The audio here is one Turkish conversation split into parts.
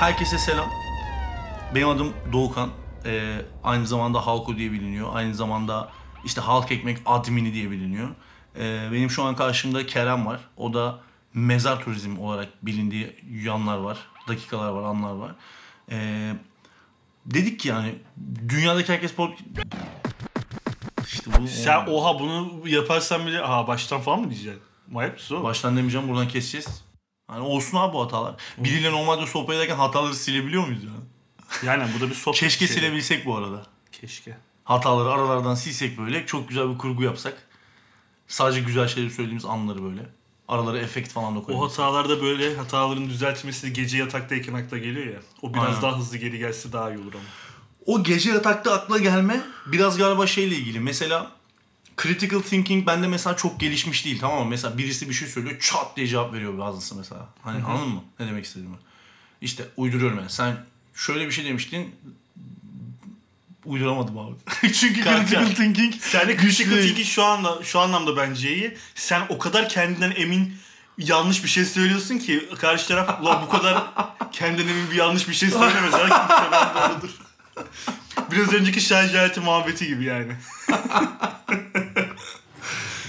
Herkese selam. Benim adım Doğukan. Ee, aynı zamanda Halko diye biliniyor. Aynı zamanda işte Halk Ekmek admini diye biliniyor. Ee, benim şu an karşımda Kerem var. O da mezar turizm olarak bilindiği yanlar var. Dakikalar var, anlar var. Ee, dedik ki yani dünyadaki herkes pod... İşte bu Sen oha bunu yaparsan bile ha baştan falan mı diyeceksin? Manyak mısın oğlum? Baştan demeyeceğim buradan keseceğiz. Hani olsun abi bu hatalar. Biriyle normalde sohbet ederken hataları silebiliyor muyuz ya? Yani bu da bir sohbet Keşke şeyi. silebilsek bu arada. Keşke. Hataları aralardan silsek böyle. Çok güzel bir kurgu yapsak. Sadece güzel şeyleri söylediğimiz anları böyle. Aralara efekt falan da O koyalım. hatalarda böyle hataların düzeltmesi gece yataktayken akla geliyor ya. O biraz Aynen. daha hızlı geri gelse daha iyi olur ama. O gece yatakta akla gelme biraz galiba şeyle ilgili. Mesela critical thinking bende mesela çok gelişmiş değil tamam mı? Mesela birisi bir şey söylüyor çat diye cevap veriyor bazısı mesela. Hani anladın mı? Ne demek istediğimi? İşte uyduruyorum yani. Sen şöyle bir şey demiştin. Uyduramadım abi. Çünkü Kanka, critical thinking Sen de critical thinking şu anda şu anlamda bence iyi. Sen o kadar kendinden emin yanlış bir şey söylüyorsun ki karşı taraf ulan bu kadar kendinden emin bir yanlış bir şey söylemez. Doğrudur. Biraz önceki şarj aleti muhabbeti gibi yani.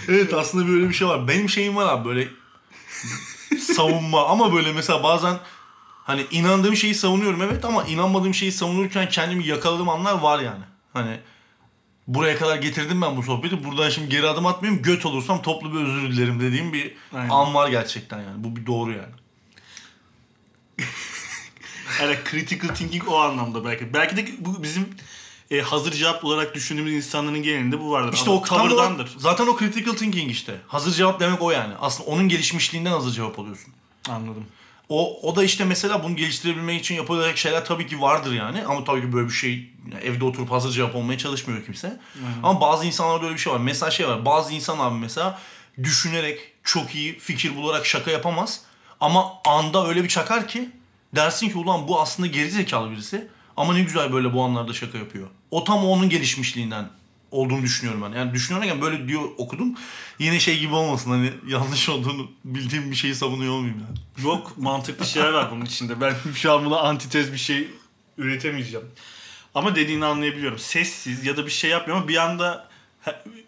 Evet aslında böyle bir şey var. Benim şeyim var abi böyle savunma ama böyle mesela bazen hani inandığım şeyi savunuyorum evet ama inanmadığım şeyi savunurken kendimi yakaladığım anlar var yani. Hani buraya kadar getirdim ben bu sohbeti. Buradan şimdi geri adım atmayayım. Göt olursam toplu bir özür dilerim dediğim bir Aynen. an var gerçekten yani. Bu bir doğru yani. Yani critical thinking o anlamda belki. Belki de bu bizim e, hazır cevap olarak düşündüğümüz insanların genelinde bu vardır. İşte o tavırdandır. zaten o critical thinking işte. Hazır cevap demek o yani. Aslında onun gelişmişliğinden hazır cevap alıyorsun. Anladım. O, o da işte mesela bunu geliştirebilmek için yapılacak şeyler tabii ki vardır yani. Ama tabii ki böyle bir şey evde oturup hazır cevap olmaya çalışmıyor kimse. Ama bazı insanlarda öyle bir şey var. Mesela şey var. Bazı insan abi mesela düşünerek çok iyi fikir bularak şaka yapamaz. Ama anda öyle bir çakar ki dersin ki ulan bu aslında gerizekalı birisi. Ama ne güzel böyle bu anlarda şaka yapıyor. O tam onun gelişmişliğinden olduğunu düşünüyorum ben. Yani düşünüyorum böyle diyor okudum. Yine şey gibi olmasın hani yanlış olduğunu bildiğim bir şeyi savunuyor olmayayım yani. Yok mantıklı şeyler var bunun içinde. Ben şu an buna antitez bir şey üretemeyeceğim. Ama dediğini anlayabiliyorum. Sessiz ya da bir şey yapmıyor ama bir anda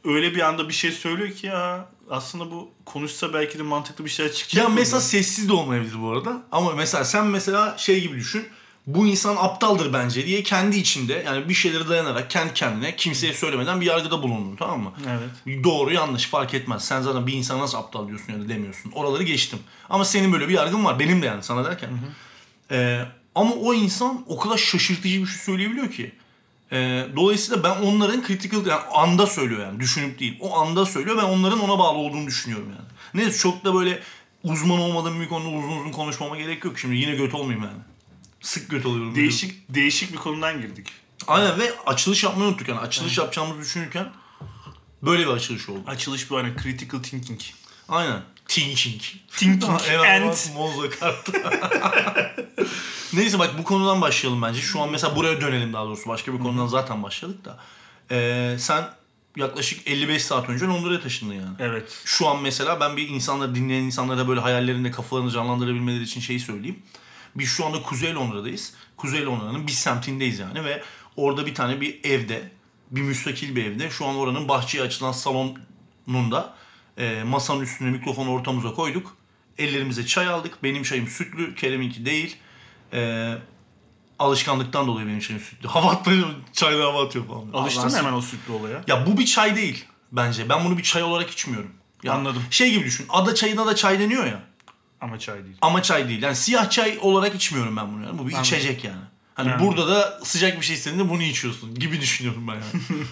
öyle bir anda bir şey söylüyor ki ya aslında bu konuşsa belki de mantıklı bir şeyler çıkacak. Ya mesela sessiz de olmayabilir bu arada. Ama mesela sen mesela şey gibi düşün. Bu insan aptaldır bence diye kendi içinde yani bir şeyleri dayanarak kendi kendine kimseye söylemeden bir yargıda bulundun tamam mı? Evet. Doğru yanlış fark etmez. Sen zaten bir insana nasıl aptal diyorsun ya da demiyorsun. Oraları geçtim. Ama senin böyle bir yargın var. Benim de yani sana derken. Ee, ama o insan o kadar şaşırtıcı bir şey söyleyebiliyor ki. Ee, dolayısıyla ben onların critical yani anda söylüyor yani düşünüp değil. O anda söylüyor ben onların ona bağlı olduğunu düşünüyorum yani. Neyse çok da böyle uzman olmadığım bir konuda uzun uzun konuşmama gerek yok. Şimdi yine göt olmayayım yani. Sık göt oluyorum. Değişik değişik bir konudan girdik. Aynen ve açılış yapmayı unuttuk yani. Açılış yapacağımızı düşünürken böyle bir açılış oldu. Açılış bu hani critical thinking. Aynen. Thinking. Thinking and Moza kartı. Neyse bak bu konudan başlayalım bence. Şu an mesela buraya dönelim daha doğrusu. Başka bir konudan zaten başladık da. Ee, sen yaklaşık 55 saat önce Londra'ya taşındın yani. evet. Şu an mesela ben bir insanları dinleyen insanlara böyle hayallerinde kafalarını canlandırabilmeleri için şeyi söyleyeyim. Biz şu anda Kuzey Londra'dayız. Kuzey Londra'nın bir semtindeyiz yani ve orada bir tane bir evde, bir müstakil bir evde şu an oranın bahçeye açılan salonunda e, masanın üstüne mikrofonu ortamıza koyduk. Ellerimize çay aldık. Benim çayım sütlü, Kerem'inki değil. E, alışkanlıktan dolayı benim çayım sütlü. Hava atmıyor, çayda hava atıyor falan. Alıştın mı hemen o sütlü olaya? ya bu bir çay değil bence. Ben bunu bir çay olarak içmiyorum. Ya Anladım. Şey gibi düşün. Ada çayına da çay deniyor ya. Ama çay değil. Ama çay değil. Yani siyah çay olarak içmiyorum ben bunu yani. Bu bir Anladım. içecek yani. Hani Yani. burada da sıcak bir şey istediğinde bunu içiyorsun gibi düşünüyorum ben yani.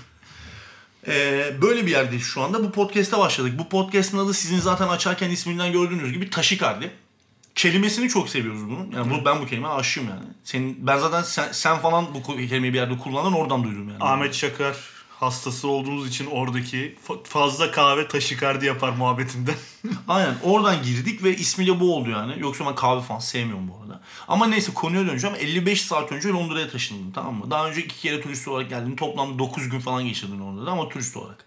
Ee, böyle bir yerdeyiz şu anda. Bu podcast'e başladık. Bu podcast'ın adı sizin zaten açarken isminden gördüğünüz gibi taşikardi. Kelimesini çok seviyoruz bunun. Yani bu, ben bu kelimeye aşığım yani. Senin, ben zaten sen, sen falan bu kelimeyi bir yerde kullandın oradan duydum yani. Ahmet Çakar hastası olduğumuz için oradaki fa- fazla kahve taşikardi yapar muhabbetinden. Aynen oradan girdik ve ismiyle bu oldu yani. Yoksa ben kahve falan sevmiyorum bu arada. Ama neyse konuya döneceğim. 55 saat önce Londra'ya taşındım tamam mı? Daha önce iki kere turist olarak geldim. Toplamda 9 gün falan geçirdim Londra'da ama turist olarak.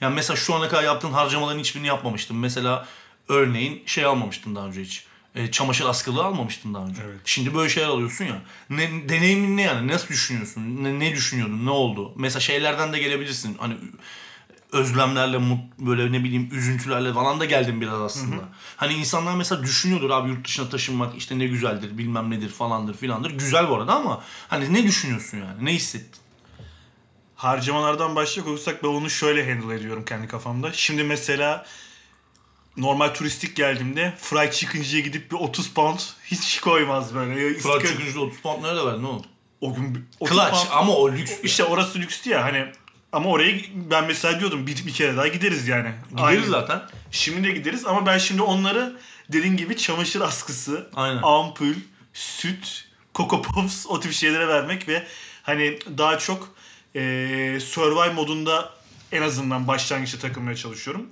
Yani mesela şu ana kadar yaptığın harcamaların hiçbirini yapmamıştım. Mesela örneğin şey almamıştım daha önce hiç. E, çamaşır askılığı almamıştın daha önce. Evet. Şimdi böyle şeyler alıyorsun ya. Ne, deneyimin ne yani? Nasıl düşünüyorsun? Ne, ne düşünüyordun? Ne oldu? Mesela şeylerden de gelebilirsin. Hani özlemlerle, mut, böyle ne bileyim üzüntülerle falan da geldim biraz aslında. Hani insanlar mesela düşünüyordur abi yurt dışına taşınmak işte ne güzeldir bilmem nedir falandır filandır. Güzel bu arada ama hani ne düşünüyorsun yani? Ne hissettin? Harcamalardan başlayacak olursak ben onu şöyle handle ediyorum kendi kafamda. Şimdi mesela normal turistik geldiğimde fried chicken'cıya gidip bir 30 pound hiç koymaz böyle. Ya iska- çıkınca 30 pound nerede verdin oğlum? O gün bir- 30 Clutch pound- ama o lüks. İşte orası lükstü ya hani ama oraya ben mesela diyordum bir, bir kere daha gideriz yani. Gideriz Aynı. zaten. Şimdi de gideriz ama ben şimdi onları dediğin gibi çamaşır askısı, Aynen. ampul, süt, Coco Pops o tip şeylere vermek ve hani daha çok eee survive modunda en azından başlangıçta takılmaya çalışıyorum.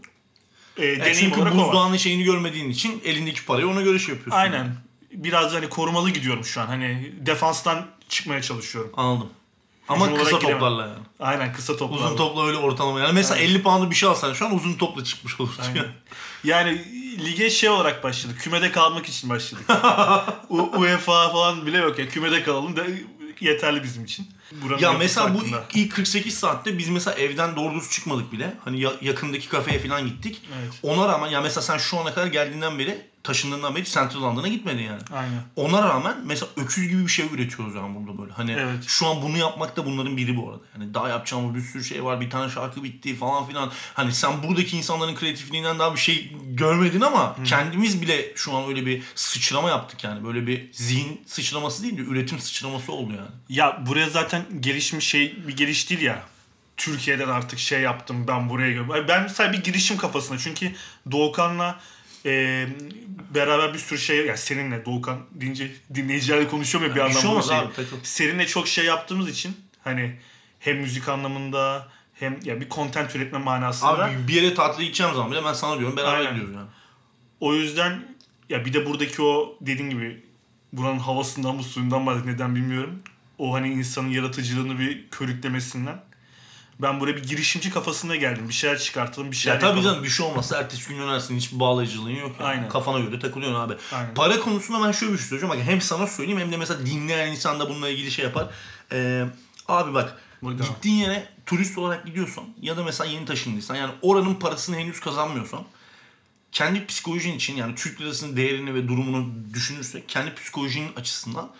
E deneyim çünkü olarak buzdağının şeyini görmediğin için elindeki parayı ona göre şey yapıyorsun. Aynen. Biraz hani korumalı gidiyorum şu an. Hani defanstan çıkmaya çalışıyorum. Anladım. Ama Hücum kısa toplarla yani. Aynen kısa toplar. Uzun topla öyle ortalama. Yani mesela 50 pound'u bir şey alsan şu an uzun topla çıkmış olursun. Aynen. Yani lige şey olarak başladık. Kümede kalmak için başladık. U- UEFA falan bile yok ya. Kümede kalalım da yeterli bizim için. Buranın Ya mesela bu hakkında. ilk 48 saatte biz mesela evden doğru düz çıkmadık bile. Hani ya- yakındaki kafeye falan gittik. Evet. Ona rağmen ya mesela sen şu ana kadar geldiğinden beri taşındığından beri Central London'a gitmedin yani. Aynen. Ona rağmen mesela öküz gibi bir şey üretiyoruz yani burada böyle. Hani Evet. şu an bunu yapmak da bunların biri bu arada. Yani daha yapacağımız bir sürü şey var. Bir tane şarkı bitti falan filan. Hani sen buradaki insanların kreatifliğinden daha bir şey görmedin ama kendimiz bile şu an öyle bir sıçrama yaptık yani. Böyle bir zihin sıçraması değil de üretim sıçraması oldu yani. Ya buraya zaten gelişmiş şey bir geliş değil ya. Türkiye'den artık şey yaptım ben buraya gel- Ben mesela bir girişim kafasında çünkü Doğukan'la e, beraber bir sürü şey yani seninle Doğukan deyince dinleyicilerle konuşuyorum ya bir bir şey olmaz şeyi. abi, takıl. Seninle çok şey yaptığımız için hani hem müzik anlamında hem ya bir content üretme manasında. Abi bir yere tatile gideceğim zaman bile ben sana diyorum beraber Aynen. gidiyoruz yani. O yüzden ya bir de buradaki o dediğin gibi buranın havasından bu suyundan bahset neden bilmiyorum. O hani insanın yaratıcılığını bir körüklemesinden. Ben buraya bir girişimci kafasına geldim. Bir şeyler çıkartalım, bir şeyler Ya tabii yapalım. canım bir şey olmazsa ertesi gün dönersin hiçbir bağlayıcılığın yok. Yani. Aynen. Kafana göre takılıyorsun abi. Aynen. Para konusunda ben şöyle bir şey söyleyeceğim. Bak hem sana söyleyeyim hem de mesela dinleyen insan da bununla ilgili şey yapar. Ee, abi bak Burada. gittiğin yere turist olarak gidiyorsan ya da mesela yeni taşındıysan yani oranın parasını henüz kazanmıyorsan kendi psikolojin için yani Türk lirasının değerini ve durumunu düşünürsek kendi psikolojinin açısından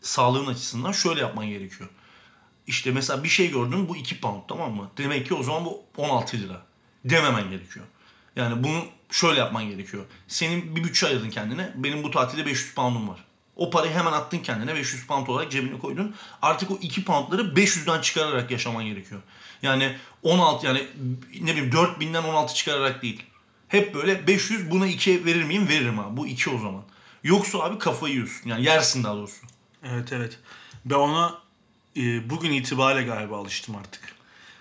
sağlığın açısından şöyle yapman gerekiyor. İşte mesela bir şey gördün bu 2 pound tamam mı? Demek ki o zaman bu 16 lira. Dememen gerekiyor. Yani bunu şöyle yapman gerekiyor. Senin bir bütçe ayırdın kendine. Benim bu tatilde 500 pound'um var. O parayı hemen attın kendine 500 pound olarak cebine koydun. Artık o 2 poundları 500'den çıkararak yaşaman gerekiyor. Yani 16 yani ne bileyim 4000'den 16 çıkararak değil. Hep böyle 500 buna 2 verir miyim? Veririm abi. Bu 2 o zaman. Yoksa abi kafayı yiyorsun. Yani yersin daha doğrusu. Evet evet. Ben ona e, bugün itibariyle galiba alıştım artık.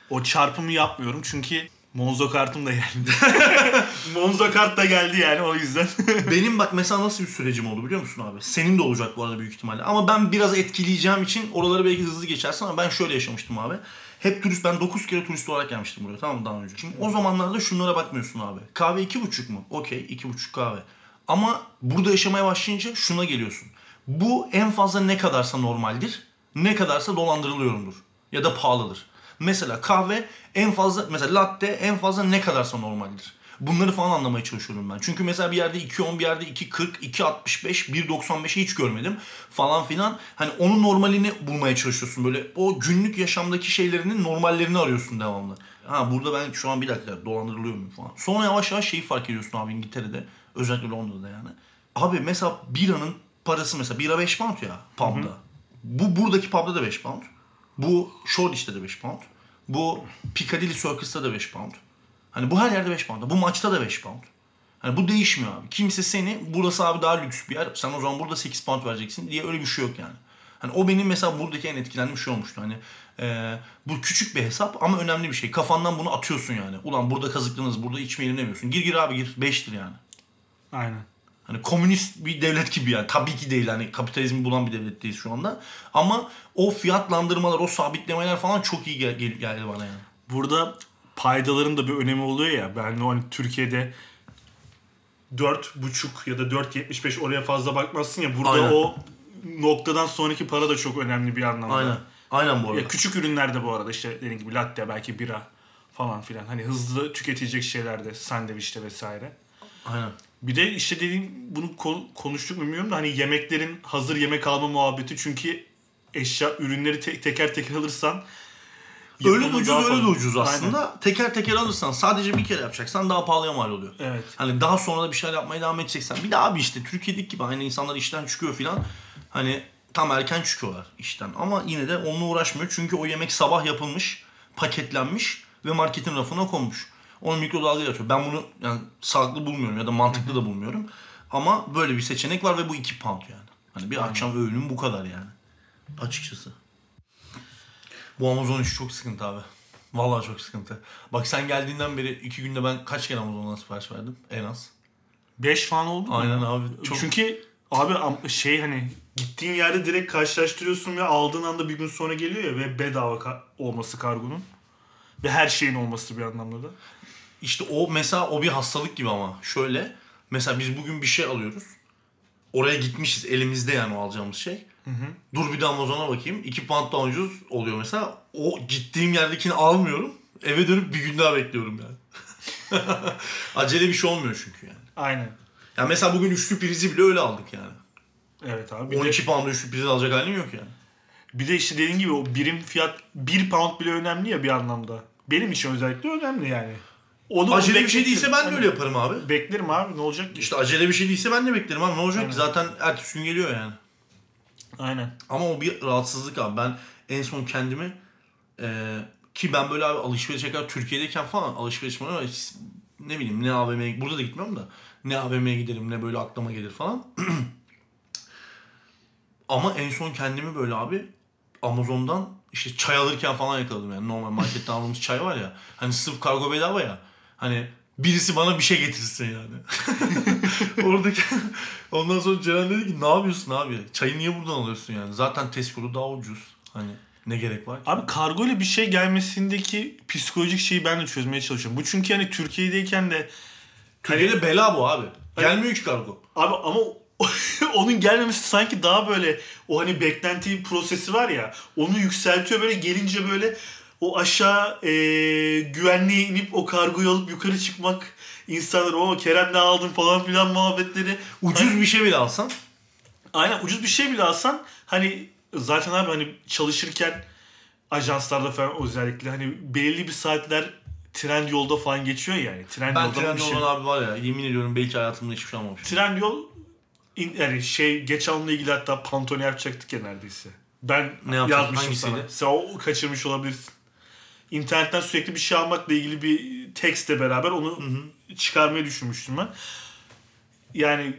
O çarpımı yapmıyorum çünkü Monzo kartım da geldi. Monzo kart da geldi yani o yüzden. Benim bak mesela nasıl bir sürecim oldu biliyor musun abi? Senin de olacak bu arada büyük ihtimalle. Ama ben biraz etkileyeceğim için oraları belki hızlı geçersin ama ben şöyle yaşamıştım abi. Hep turist, ben 9 kere turist olarak gelmiştim buraya tamam mı daha önce. Şimdi o zamanlarda şunlara bakmıyorsun abi. Kahve 2,5 mu? Okey 2,5 kahve. Ama burada yaşamaya başlayınca şuna geliyorsun. Bu en fazla ne kadarsa normaldir, ne kadarsa dolandırılıyorumdur. Ya da pahalıdır. Mesela kahve en fazla, mesela latte en fazla ne kadarsa normaldir. Bunları falan anlamaya çalışıyorum ben. Çünkü mesela bir yerde 2.10 bir yerde 2.40, 2.65, 1.95'i hiç görmedim falan filan. Hani onun normalini bulmaya çalışıyorsun. Böyle o günlük yaşamdaki şeylerinin normallerini arıyorsun devamlı. Ha burada ben şu an bir dakika dolandırılıyor muyum falan. Sonra yavaş yavaş şeyi fark ediyorsun abi İngiltere'de. Özellikle Londra'da yani. Abi mesela biranın parası mesela bira 5 pound ya pub'da. Bu buradaki pub'da da 5 pound. Bu Shoreditch'te de 5 pound. Bu Piccadilly Circus'ta da 5 pound. Hani bu her yerde 5 pound. Bu maçta da 5 pound. Hani bu değişmiyor abi. Kimse seni burası abi daha lüks bir yer. Sen o zaman burada 8 pound vereceksin diye öyle bir şey yok yani. Hani o benim mesela buradaki en etkilendiğim şey olmuştu. Hani e, bu küçük bir hesap ama önemli bir şey. Kafandan bunu atıyorsun yani. Ulan burada kazıklanırız, burada içmeyelim demiyorsun. Gir gir abi gir. 5'tir yani. Aynen. Hani komünist bir devlet gibi yani. Tabii ki değil. Hani kapitalizmi bulan bir devletteyiz şu anda. Ama o fiyatlandırmalar, o sabitlemeler falan çok iyi gel- gel- geldi bana yani. Burada paydaların da bir önemi oluyor ya. Ben hani Türkiye'de 4.5 ya da 4.75 oraya fazla bakmazsın ya. Burada Aynen. o noktadan sonraki para da çok önemli bir anlamda. Aynen. Aynen bu arada. Ya küçük ürünlerde bu arada işte dediğim gibi latte belki bira falan filan. Hani hızlı tüketilecek şeylerde sandviçte vesaire. Aynen. Bir de işte dediğim bunu ko- konuştuk mu bilmiyorum da hani yemeklerin hazır yemek alma muhabbeti çünkü eşya ürünleri te- teker teker alırsan Öyle de ucuz öyle de ucuz aslında. Aynen. Teker teker alırsan sadece bir kere yapacaksan daha pahalıya mal oluyor. Evet. Hani daha sonra da bir şeyler yapmaya devam edeceksen. Bir de abi işte Türkiye'deki gibi aynı insanlar işten çıkıyor filan. Hani tam erken çıkıyorlar işten. Ama yine de onunla uğraşmıyor. Çünkü o yemek sabah yapılmış, paketlenmiş ve marketin rafına konmuş. Onu mikrodalgaya atıyor. Ben bunu yani sağlıklı bulmuyorum ya da mantıklı da bulmuyorum. Ama böyle bir seçenek var ve bu 2 pound yani. Hani bir akşam öğünüm bu kadar yani. Açıkçası. Bu Amazon işi çok sıkıntı abi. Vallahi çok sıkıntı. Bak sen geldiğinden beri iki günde ben kaç kere Amazon'dan sipariş verdim en az. 5 falan oldu mu? Aynen abi. Çok... Çünkü abi am- şey hani gittiğin yerde direkt karşılaştırıyorsun ve aldığın anda bir gün sonra geliyor ya ve bedava ka- olması kargonun. Ve her şeyin olması bir anlamda da. İşte o mesela o bir hastalık gibi ama. Şöyle mesela biz bugün bir şey alıyoruz. Oraya gitmişiz elimizde yani o alacağımız şey. Dur bir de Amazon'a bakayım. 2 pound daha ucuz oluyor mesela. O gittiğim yerdekini almıyorum. Eve dönüp bir gün daha bekliyorum yani. Acele bir şey olmuyor çünkü yani. Aynen. Ya mesela bugün üçlü prizi bile öyle aldık yani. Evet abi. Bir de, 12 pound'a üçlü priz alacak halin yok yani. bir de işte dediğin gibi o birim fiyat 1 pound bile önemli ya bir anlamda. Benim için özellikle önemli yani. Onu Acele bir şey değilse ben de Hani öyle yaparım abi. Beklerim abi ne olacak ki? İşte acele bir şey değilse ben de beklerim ama ne olacak Aynen. ki zaten ertesi gün geliyor yani. Aynen. Ama o bir rahatsızlık abi. Ben en son kendimi e, ki ben böyle abi alışveriş kadar Türkiye'deyken falan alışveriş bana hiç, ne bileyim ne AVM'ye burada da gitmiyorum da ne AVM'ye giderim ne böyle aklıma gelir falan. Ama en son kendimi böyle abi Amazon'dan işte çay alırken falan yakaladım yani normal marketten aldığımız çay var ya hani sırf kargo bedava ya hani birisi bana bir şey getirsin yani. Oradaki ondan sonra Ceren dedi ki ne yapıyorsun abi? Çayı niye buradan alıyorsun yani? Zaten Tesco'da daha ucuz. Hani ne gerek var ki? Abi kargo ile bir şey gelmesindeki psikolojik şeyi ben de çözmeye çalışıyorum. Bu çünkü hani Türkiye'deyken de Türkiye'de bela bu abi. Gelmiyor ki kargo. Abi ama onun gelmemesi sanki daha böyle o hani beklenti prosesi var ya onu yükseltiyor böyle gelince böyle o aşağı e, güvenliğe inip o kargoyu alıp yukarı çıkmak insanlar o Kerem ne aldın falan filan muhabbetleri Ucuz bir şey bile alsan. Aynen ucuz bir şey bile alsan hani zaten abi hani çalışırken ajanslarda falan özellikle hani belirli bir saatler trend yolda falan geçiyor yani. Trend Ben yolda bir şey. Abi var ya yemin ediyorum belki hayatımda hiçbir şey almamışım. Trend yol in- yani şey geç alımla ilgili hatta pantone yapacaktık ya neredeyse. Ben Ne yapacak? yazmışım Hangisiydi? sana. Sen o kaçırmış olabilirsin. İnternetten sürekli bir şey almakla ilgili bir tekstle beraber onu çıkarmayı düşünmüştüm ben. Yani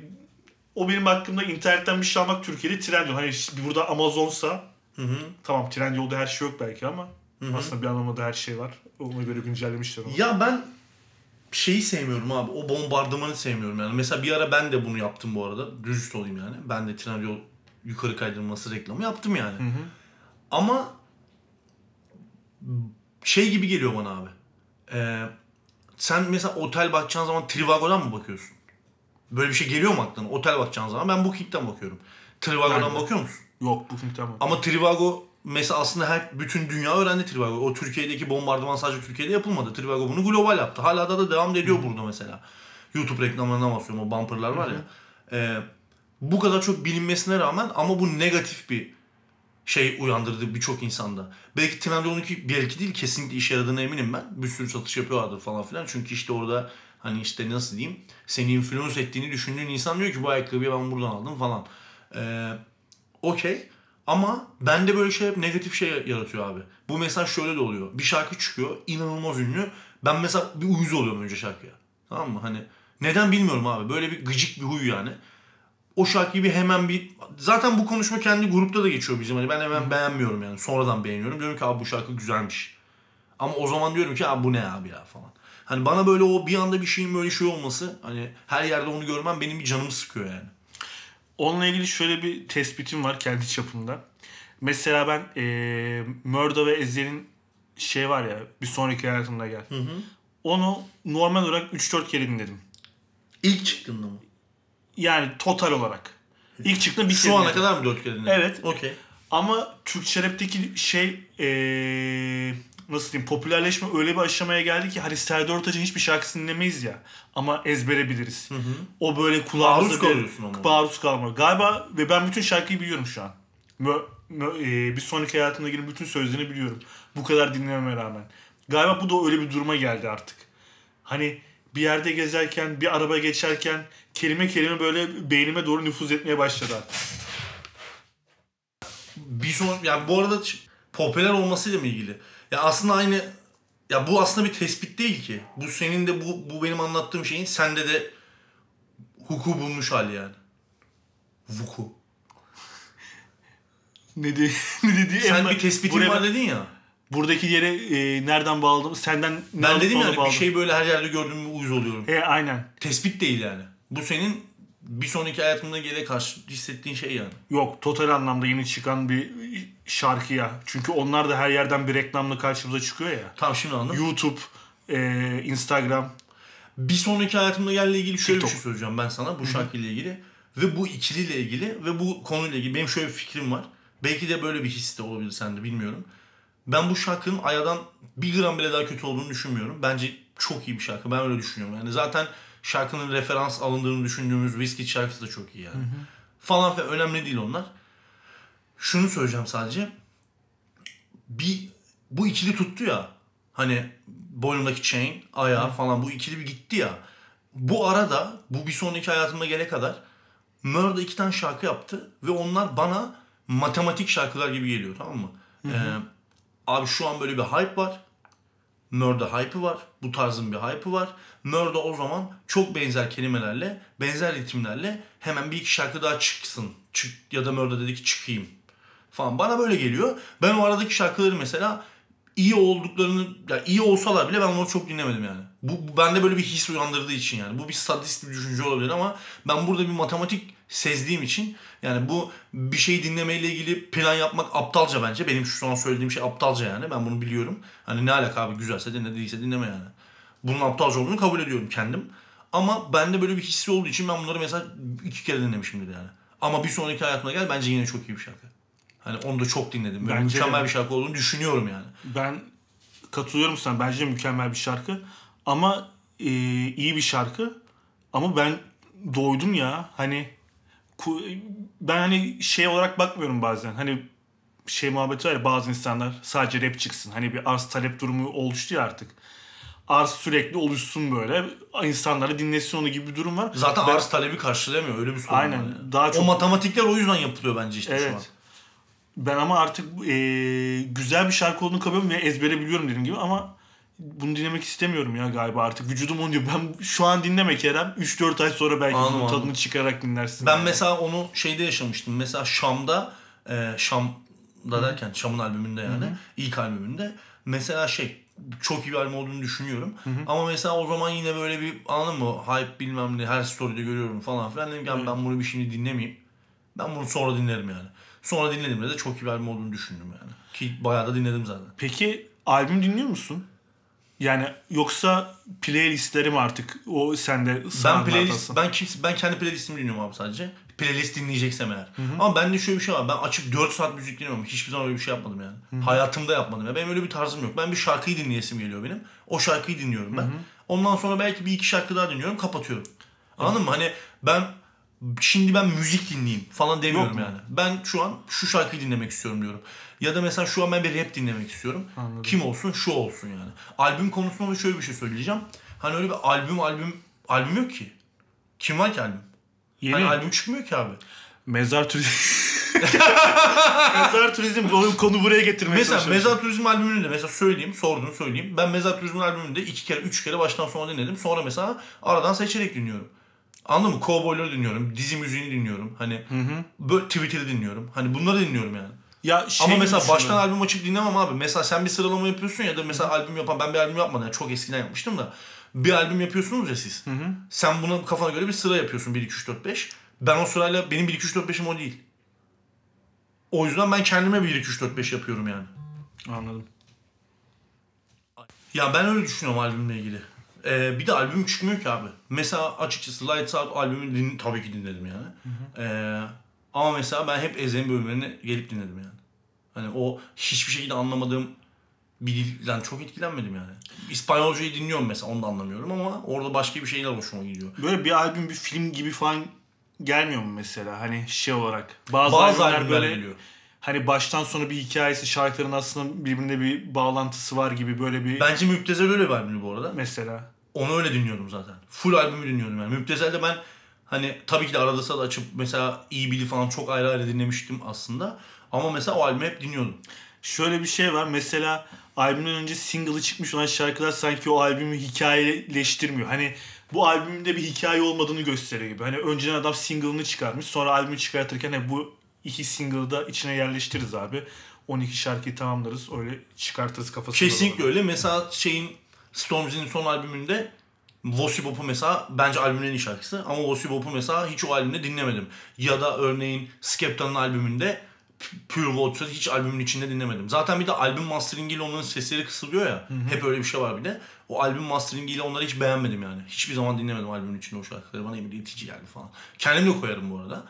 o benim hakkımda internetten bir şey almak Türkiye'de Trendyol. Hani şimdi burada Amazon'sa Hı hı. tamam Trendyol'da her şey yok belki ama aslında bir anlamda her şey var. Ona göre güncellemişler onu. Ya ben şeyi sevmiyorum abi. O bombardımanı sevmiyorum yani. Mesela bir ara ben de bunu yaptım bu arada. Dürüst olayım yani. Ben de Trendyol yukarı kaydırması reklamı yaptım yani. Ama şey gibi geliyor bana abi. Ee, sen mesela otel bakacağın zaman Trivago'dan mı bakıyorsun? Böyle bir şey geliyor mu aklına? Otel bakacağın zaman ben Booking'den bakıyorum. Trivago'dan Ben de. bakıyor musun? Yok film tamam. Ama Trivago mesela aslında her bütün dünya öğrendi Trivago. O Türkiye'deki bombardıman sadece Türkiye'de yapılmadı. Trivago bunu global yaptı. Hala da, da devam ediyor burada mesela. YouTube reklamlarına basıyorum o bumperlar var ya. Ee, bu kadar çok bilinmesine rağmen ama bu negatif bir şey uyandırdı birçok insanda. Belki Trendyol'unki belki değil kesinlikle işe yaradığına eminim ben. Bir sürü satış yapıyorlardır falan filan. Çünkü işte orada hani işte nasıl diyeyim seni influence ettiğini düşündüğün insan diyor ki bu ayakkabıyı ben buradan aldım falan. Ee, Okey. Ama bende böyle şey hep negatif şey yaratıyor abi. Bu mesela şöyle de oluyor. Bir şarkı çıkıyor. inanılmaz ünlü. Ben mesela bir uyuz oluyorum önce şarkıya. Tamam mı? Hani neden bilmiyorum abi. Böyle bir gıcık bir huy yani. O şarkıyı hemen bir... Zaten bu konuşma kendi grupta da geçiyor bizim. Hani ben hemen beğenmiyorum yani. Sonradan beğeniyorum. Diyorum ki abi bu şarkı güzelmiş. Ama o zaman diyorum ki abi bu ne abi ya falan. Hani bana böyle o bir anda bir şeyin böyle şey olması hani her yerde onu görmem benim bir canımı sıkıyor yani. Onunla ilgili şöyle bir tespitim var kendi çapımda. Mesela ben eee Murda ve Ezhel'in şey var ya bir sonraki hayatımda gel. Onu normal olarak 3-4 kere dinledim. İlk çıktığında mı? Yani total olarak. İlk çıktığında bir Şu ana dinledim. kadar mı dört kere dinledin? Evet. Okey. Ama Türkçe rapteki şey ee, nasıl diyeyim popülerleşme öyle bir aşamaya geldi ki hani Serdar Ortaç'ın hiçbir şarkısını dinlemeyiz ya ama ezbere biliriz. O böyle kulağımızda Maruz bir-. Maruz kalma. Galiba ve ben bütün şarkıyı biliyorum şu an. Mö, mö- ee, bir sonraki hayatımda ilgili bütün sözlerini biliyorum. Bu kadar dinlememe rağmen. Galiba bu da öyle bir duruma geldi artık. Hani bir yerde gezerken, bir araba geçerken kelime kelime böyle beynime doğru nüfuz etmeye başladı artık. Bir son yani bu arada popüler olmasıyla mı ilgili? Ya aslında aynı ya bu aslında bir tespit değil ki. Bu senin de bu bu benim anlattığım şeyin sende de huku bulmuş hali yani. Vuku. Ne dedi? ne dedi? Sen En- bir tespitin var dedin ya. Buradaki yere e, nereden bağladım? Senden Ben dedim yani bir şey böyle her yerde gördüğüm bir uyuz oluyorum. E aynen. Tespit değil yani. Bu senin bir sonraki hayatında gele karşı hissettiğin şey yani. Yok total anlamda yeni çıkan bir şarkı ya. Çünkü onlar da her yerden bir reklamla karşımıza çıkıyor ya. Tamam şimdi anladım. YouTube, e, Instagram. Bir sonraki hayatımda gelle ilgili şöyle bir TikTok. şey söyleyeceğim ben sana bu şarkıyla ilgili. Ve bu ikiliyle ilgili ve bu konuyla ilgili benim şöyle bir fikrim var. Belki de böyle bir his de olabilir sende bilmiyorum. Ben bu şarkının Aya'dan bir gram bile daha kötü olduğunu düşünmüyorum. Bence çok iyi bir şarkı. Ben öyle düşünüyorum. Yani zaten şarkının referans alındığını düşündüğümüz Whiskey şarkısı da çok iyi yani. Falan filan önemli değil onlar. Şunu söyleyeceğim sadece. Bir bu ikili tuttu ya. Hani boynumdaki chain, ayağı falan bu ikili bir gitti ya. Bu arada bu bir sonraki hayatımda gele kadar Mörda iki tane şarkı yaptı ve onlar bana matematik şarkılar gibi geliyor tamam mı? Ee, abi şu an böyle bir hype var. Mörda hype'ı var. Bu tarzın bir hype'ı var. Mörda o zaman çok benzer kelimelerle, benzer ritimlerle hemen bir iki şarkı daha çıksın. Çık ya da Mörda dedi ki çıkayım falan. Bana böyle geliyor. Ben o aradaki şarkıları mesela iyi olduklarını, ya iyi olsalar bile ben onları çok dinlemedim yani. Bu, bu bende böyle bir his uyandırdığı için yani. Bu bir sadist bir düşünce olabilir ama ben burada bir matematik sezdiğim için yani bu bir şeyi dinlemeyle ilgili plan yapmak aptalca bence. Benim şu an söylediğim şey aptalca yani. Ben bunu biliyorum. Hani ne alaka abi güzelse dinle değilse dinleme yani. Bunun aptalca olduğunu kabul ediyorum kendim. Ama bende böyle bir hissi olduğu için ben bunları mesela iki kere dinlemişimdir yani. Ama bir sonraki hayatıma gel bence yine çok iyi bir şarkı. Hani onu da çok dinledim. Bence de. mükemmel bir şarkı olduğunu düşünüyorum yani. Ben katılıyorum sana. Bence de mükemmel bir şarkı. Ama e, iyi bir şarkı. Ama ben doydum ya. Hani ben hani şey olarak bakmıyorum bazen. Hani şey muhabbeti var ya bazı insanlar sadece rap çıksın. Hani bir arz talep durumu oluştu ya artık. Arz sürekli oluşsun böyle. İnsanları dinlesin onu gibi bir durum var. Zaten Ben- arz talebi karşılamıyor. Öyle bir sorun Aynen. var yani. Daha O çok matematikler o yüzden yapılıyor bence işte şu an. Ben ama artık e, güzel bir şarkı olduğunu kabul ediyorum ve ezbere biliyorum dediğim gibi ama bunu dinlemek istemiyorum ya galiba artık. Vücudum onu diyor. Ben şu an dinleme Kerem. 3-4 ay sonra belki Anladım, bunun tadını çıkarak dinlersin. Ben yani. mesela onu şeyde yaşamıştım. Mesela Şam'da e, Şam'da derken Şam'ın albümünde yani ilk albümünde mesela şey çok iyi bir albüm olduğunu düşünüyorum. Ama mesela o zaman yine böyle bir anladın mı hype bilmem ne her story'de görüyorum falan filan dedim ki "Abi ben bunu bir şimdi dinlemeyeyim. Ben bunu sonra dinlerim yani. Sonra dinlediğimde de çok iyi bir albüm olduğunu düşündüm yani. Ki bayağı da dinledim zaten. Peki albüm dinliyor musun? Yani yoksa playlistlerim artık o sende Ben playlist ben kimse ben kendi playlistimi dinliyorum abi sadece. Playlist dinleyeceksem eğer. Ama bende şöyle bir şey var. Ben açıp 4 saat müzik dinliyorum. Hiçbir zaman öyle bir şey yapmadım yani. Hayatımda yapmadım. Ya. Benim öyle bir tarzım yok. Ben bir şarkıyı dinleyesim geliyor benim. O şarkıyı dinliyorum ben. Ondan sonra belki bir iki şarkı daha dinliyorum, kapatıyorum. Anladın mı? Hani ben şimdi ben müzik dinleyeyim falan demiyorum Yok yani. Ben şu an şu şarkıyı dinlemek istiyorum diyorum. Ya da mesela şu an ben bir rap dinlemek istiyorum. Anladım. Kim olsun şu olsun yani. Albüm konusunda da şöyle bir şey söyleyeceğim. Hani öyle bir albüm albüm albüm yok ki. Kim var ki albüm? Yeni Hani albüm çıkmıyor ki abi. mezar turizm. mezar turizm konu buraya getirmeye Mesela. Mezar Turizm albümünü de mesela söyleyeyim, sordun söyleyeyim. Ben Mezar Turizm albümünü de iki kere, üç kere baştan sona dinledim. Sonra mesela aradan seçerek dinliyorum. Anladın mı? Cowboy'ları dinliyorum, dizi müziğini dinliyorum. Hani böyle Twitter'ı dinliyorum. Hani bunları dinliyorum yani. Ya şey Ama mesela baştan albüm açıp dinlemem abi. Mesela sen bir sıralama yapıyorsun ya da mesela albüm yapan ben bir albüm yapmadım. Yani çok eskiden yapmıştım da. Bir albüm yapıyorsunuz ya siz. Sen buna kafana göre bir sıra yapıyorsun 1 2 3 4 5. Ben o sırayla benim 1 2 3 4 5'im o değil. O yüzden ben kendime 1 2 3 4 5 yapıyorum yani. Anladım. Ya ben öyle düşünüyorum albümle ilgili. Ee, bir de albüm çıkmıyor ki abi. Mesela açıkçası Lights Out albümünü din, tabii ki dinledim yani. Ee, ama mesela ben hep Ezgi'nin bölümlerini gelip dinledim yani. Hani o hiçbir şekilde anlamadığım bir dilden çok etkilenmedim yani. İspanyolcayı dinliyorum mesela onu da anlamıyorum ama orada başka bir şeyler hoşuma gidiyor. Böyle bir albüm bir film gibi falan gelmiyor mu mesela hani şey olarak? Bazı, Bazı albümler böyle geliyor. hani baştan sona bir hikayesi, şarkıların aslında birbirine bir bağlantısı var gibi böyle bir Bence Müptezel öyle bir albümdü bu arada. mesela. Onu öyle dinliyordum zaten. Full albümü dinliyordum yani. Müptezel'de ben hani tabii ki de arada sırada açıp mesela iyi bili falan çok ayrı ayrı dinlemiştim aslında. Ama mesela o albümü hep dinliyordum. Şöyle bir şey var. Mesela albümden önce single'ı çıkmış olan şarkılar sanki o albümü hikayeleştirmiyor. Hani bu albümde bir hikaye olmadığını gösteriyor gibi. Hani önceden adam single'ını çıkarmış. Sonra albümü çıkartırken "He, bu iki single'ı da içine yerleştiririz abi. 12 şarkıyı tamamlarız. Öyle çıkartırız kafasında. Kesinlikle öyle. Mesela şeyin Stormzy'nin son albümünde Vossi Bop'u mesela bence albümün en iyi şarkısı. Ama Vossi Bop'u mesela hiç o albümde dinlemedim. Ya da örneğin Skepta'nın albümünde Pure Gods'u hiç albümün içinde dinlemedim. Zaten bir de albüm masteringiyle onların sesleri kısılıyor ya. Hep öyle bir şey var bir de. O albüm masteringiyle onları hiç beğenmedim yani. Hiçbir zaman dinlemedim albümün içinde o şarkıları. Bana bir itici geldi falan. Kendim de koyarım bu arada.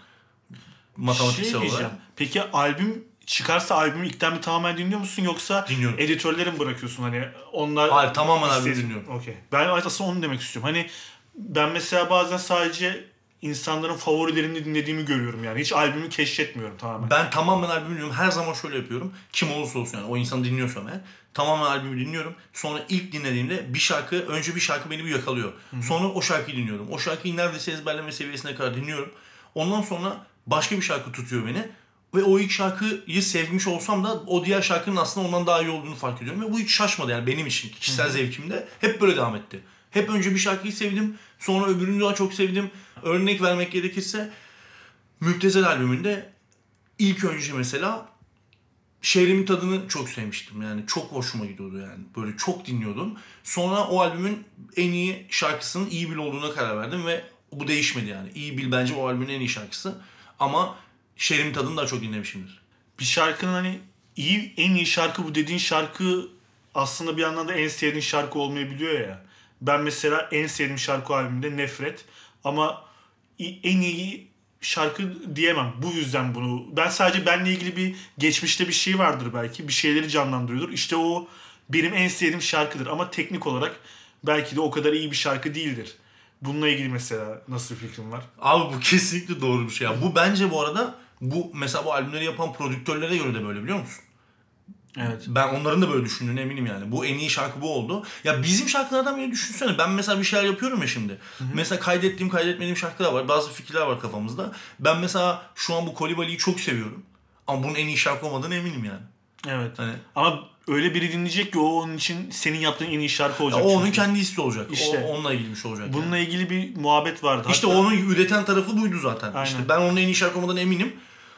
Matematiksel Şey olarak. Peki albüm çıkarsa albümü ilkten bir tamamen dinliyor musun yoksa Dinliyorum. editörlere mi bırakıyorsun hani onlar Hayır, tamamen albümü dinliyorum. Okey. Ben aslında onu demek istiyorum. Hani ben mesela bazen sadece insanların favorilerini dinlediğimi görüyorum yani. Hiç albümü keşfetmiyorum tamamen. Ben tamamen albümü dinliyorum. Her zaman şöyle yapıyorum. Kim olursa olsun yani o insan dinliyorsam eğer. Tamamen albümü dinliyorum. Sonra ilk dinlediğimde bir şarkı, önce bir şarkı beni bir yakalıyor. Sonra o şarkıyı dinliyorum. O şarkıyı neredeyse ezberleme seviyesine kadar dinliyorum. Ondan sonra başka bir şarkı tutuyor beni. Ve o ilk şarkıyı sevmiş olsam da o diğer şarkının aslında ondan daha iyi olduğunu fark ediyorum. Ve bu hiç şaşmadı yani benim için. Kişisel zevkimde hep böyle devam etti. Hep önce bir şarkıyı sevdim. Sonra öbürünü daha çok sevdim. Örnek vermek gerekirse Müptezel albümünde ilk önce mesela Şehrimin tadını çok sevmiştim yani çok hoşuma gidiyordu yani böyle çok dinliyordum. Sonra o albümün en iyi şarkısının iyi bil olduğuna karar verdim ve bu değişmedi yani. İyi bil bence o albümün en iyi şarkısı ama Şehrimin tadını daha çok dinlemişimdir. Bir şarkının hani iyi en iyi şarkı bu dediğin şarkı aslında bir yandan da en sevdiğin şarkı olmayabiliyor ya. Ben mesela en sevdiğim şarkı albümünde Nefret ama en iyi şarkı diyemem. Bu yüzden bunu. Ben sadece benle ilgili bir geçmişte bir şey vardır belki. Bir şeyleri canlandırıyordur. İşte o benim en sevdiğim şarkıdır ama teknik olarak belki de o kadar iyi bir şarkı değildir. Bununla ilgili mesela nasıl bir fikrin var? Abi bu kesinlikle doğru bir şey. Ya. Bu bence bu arada bu mesela bu albümleri yapan prodüktörlere göre de böyle biliyor musun? Evet. Ben onların da böyle düşündüğüne eminim yani. Bu en iyi şarkı bu oldu. Ya bizim şarkılardan biri düşünsene. Ben mesela bir şeyler yapıyorum ya şimdi. Mesela kaydettiğim kaydetmediğim şarkılar var. Bazı fikirler var kafamızda. Ben mesela şu an bu Kolibali'yi çok seviyorum. Ama bunun en iyi şarkı olmadığını eminim yani. Evet. Hani Ama öyle biri dinleyecek ki o onun için senin yaptığın en iyi şarkı ya olacak. o onun kendi hissi olacak. İşte. O onunla şey olacak. yani. Bununla ilgili bir muhabbet vardı. İşte Hatta- onun üreten tarafı buydu zaten. Aynen. İşte ben onun en iyi şarkı olmadığına eminim.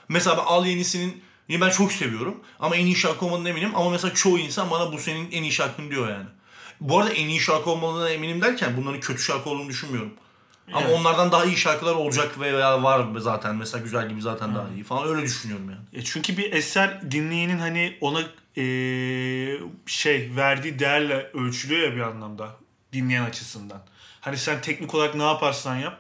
Mesela ben Al Yenisi'nin ben çok seviyorum. Ama en iyi şarkı olmadığına eminim. Ama mesela çoğu insan bana bu senin en iyi şarkın diyor yani. Bu arada en iyi şarkı olmadığına eminim derken bunların kötü şarkı olduğunu düşünmüyorum. Ama Evet. onlardan daha iyi şarkılar olacak veya var zaten. Mesela güzel gibi zaten daha iyi falan öyle düşünüyorum yani. E çünkü bir eser dinleyenin hani ona e, şey verdiği değerle ölçülüyor ya bir anlamda dinleyen açısından. Hani sen teknik olarak ne yaparsan yap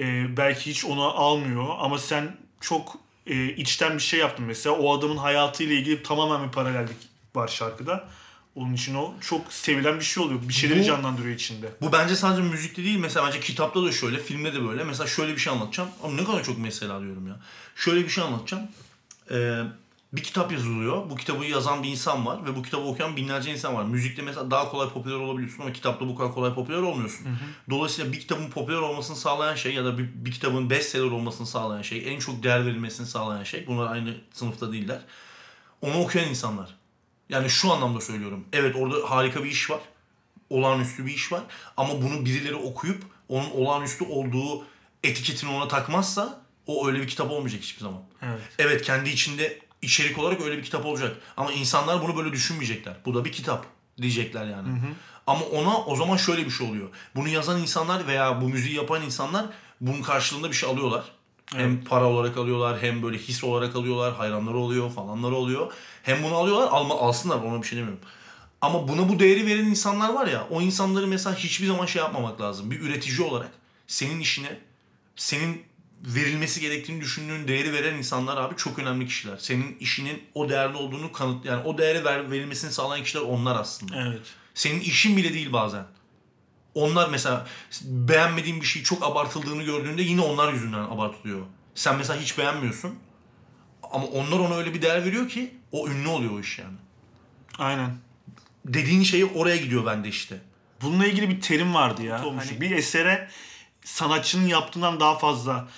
e, belki hiç onu almıyor ama sen çok e, içten bir şey yaptın mesela o adamın hayatıyla ilgili tamamen bir paralellik var şarkıda. Onun için o çok sevilen bir şey oluyor. Bir şeyleri Bu- canlandırıyor içinde. Bu bence sadece müzikte değil. Mesela bence kitapta da şöyle, filmde de böyle. Mesela şöyle bir şey anlatacağım. Ama ne kadar çok mesela diyorum ya. Şöyle bir şey anlatacağım. Ee, bir kitap yazılıyor. Bu kitabı yazan bir insan var ve bu kitabı okuyan binlerce insan var. Müzikte mesela daha kolay popüler olabiliyorsun ama kitapta bu kadar kolay popüler olmuyorsun. Dolayısıyla bir kitabın popüler olmasını sağlayan şey ya da bir, bir kitabın bestseller olmasını sağlayan şey, en çok değer verilmesini sağlayan şey. Bunlar aynı sınıfta değiller. Onu okuyan insanlar. Yani şu anlamda söylüyorum. Evet orada harika bir iş var olağanüstü bir iş var. Ama bunu birileri okuyup onun olağanüstü olduğu etiketini ona takmazsa o öyle bir kitap olmayacak hiçbir zaman. Evet. Evet kendi içinde içerik olarak öyle bir kitap olacak. Ama insanlar bunu böyle düşünmeyecekler. Bu da bir kitap diyecekler yani. Ama ona o zaman şöyle bir şey oluyor. Bunu yazan insanlar veya bu müziği yapan insanlar bunun karşılığında bir şey alıyorlar. Hem para olarak alıyorlar hem böyle his olarak alıyorlar. Hayranları oluyor falanları oluyor. Hem bunu alıyorlar alma, alsınlar ona bir şey demiyorum. Ama buna bu değeri veren insanlar var ya o insanları mesela hiçbir zaman şey yapmamak lazım. Bir üretici olarak senin işine senin verilmesi gerektiğini düşündüğün değeri veren insanlar abi çok önemli kişiler. Senin işinin o değerli olduğunu kanıt yani o değeri ver, verilmesini sağlayan kişiler onlar aslında. Evet. Senin işin bile değil bazen. Onlar mesela beğenmediğin bir şey çok abartıldığını gördüğünde yine onlar yüzünden abartılıyor. Sen mesela hiç beğenmiyorsun. Ama onlar ona öyle bir değer veriyor ki o ünlü oluyor o iş yani. Aynen. Dediğin şey oraya gidiyor bende işte. Bununla ilgili bir terim vardı ya. Hani bir esere sanatçının yaptığından daha fazla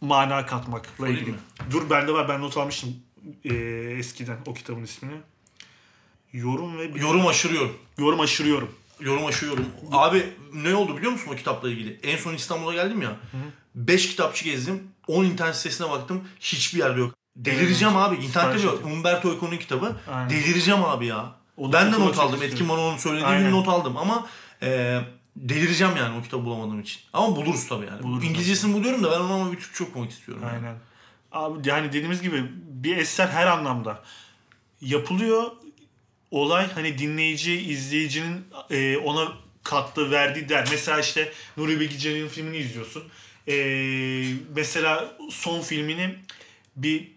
mana katmakla ilgili. mi? Dur bende var ben not almıştım ee, eskiden o kitabın ismini. Yorum ve Yorum aşırıyorum. yorum aşırıyorum. Yorum aşıyorum. Abi ne oldu biliyor musun o kitapla ilgili? En son İstanbul'a geldim ya. 5 kitapçı gezdim. 10 internet sitesine baktım. Hiçbir yerde yok. Delireceğim abi. İnternette yok. Umberto Eco'nun kitabı. Aynen. Delireceğim abi ya. Onu ben de not aldım. Etkin bana onu söylediği Aynen. gün not aldım ama e, delireceğim yani o kitabı bulamadığım için. Ama buluruz tabii yani. Buluruz. İngilizcesini buluyorum da ben onu ama bir Türkçe okumak istiyorum. yani. Aynen. Abi yani dediğimiz gibi bir eser her anlamda yapılıyor. Olay hani dinleyici, izleyicinin e, ona kattığı, verdiği değer. Mesela işte Nuri Bilge Ceylan'ın filmini izliyorsun. E, mesela son filmini bir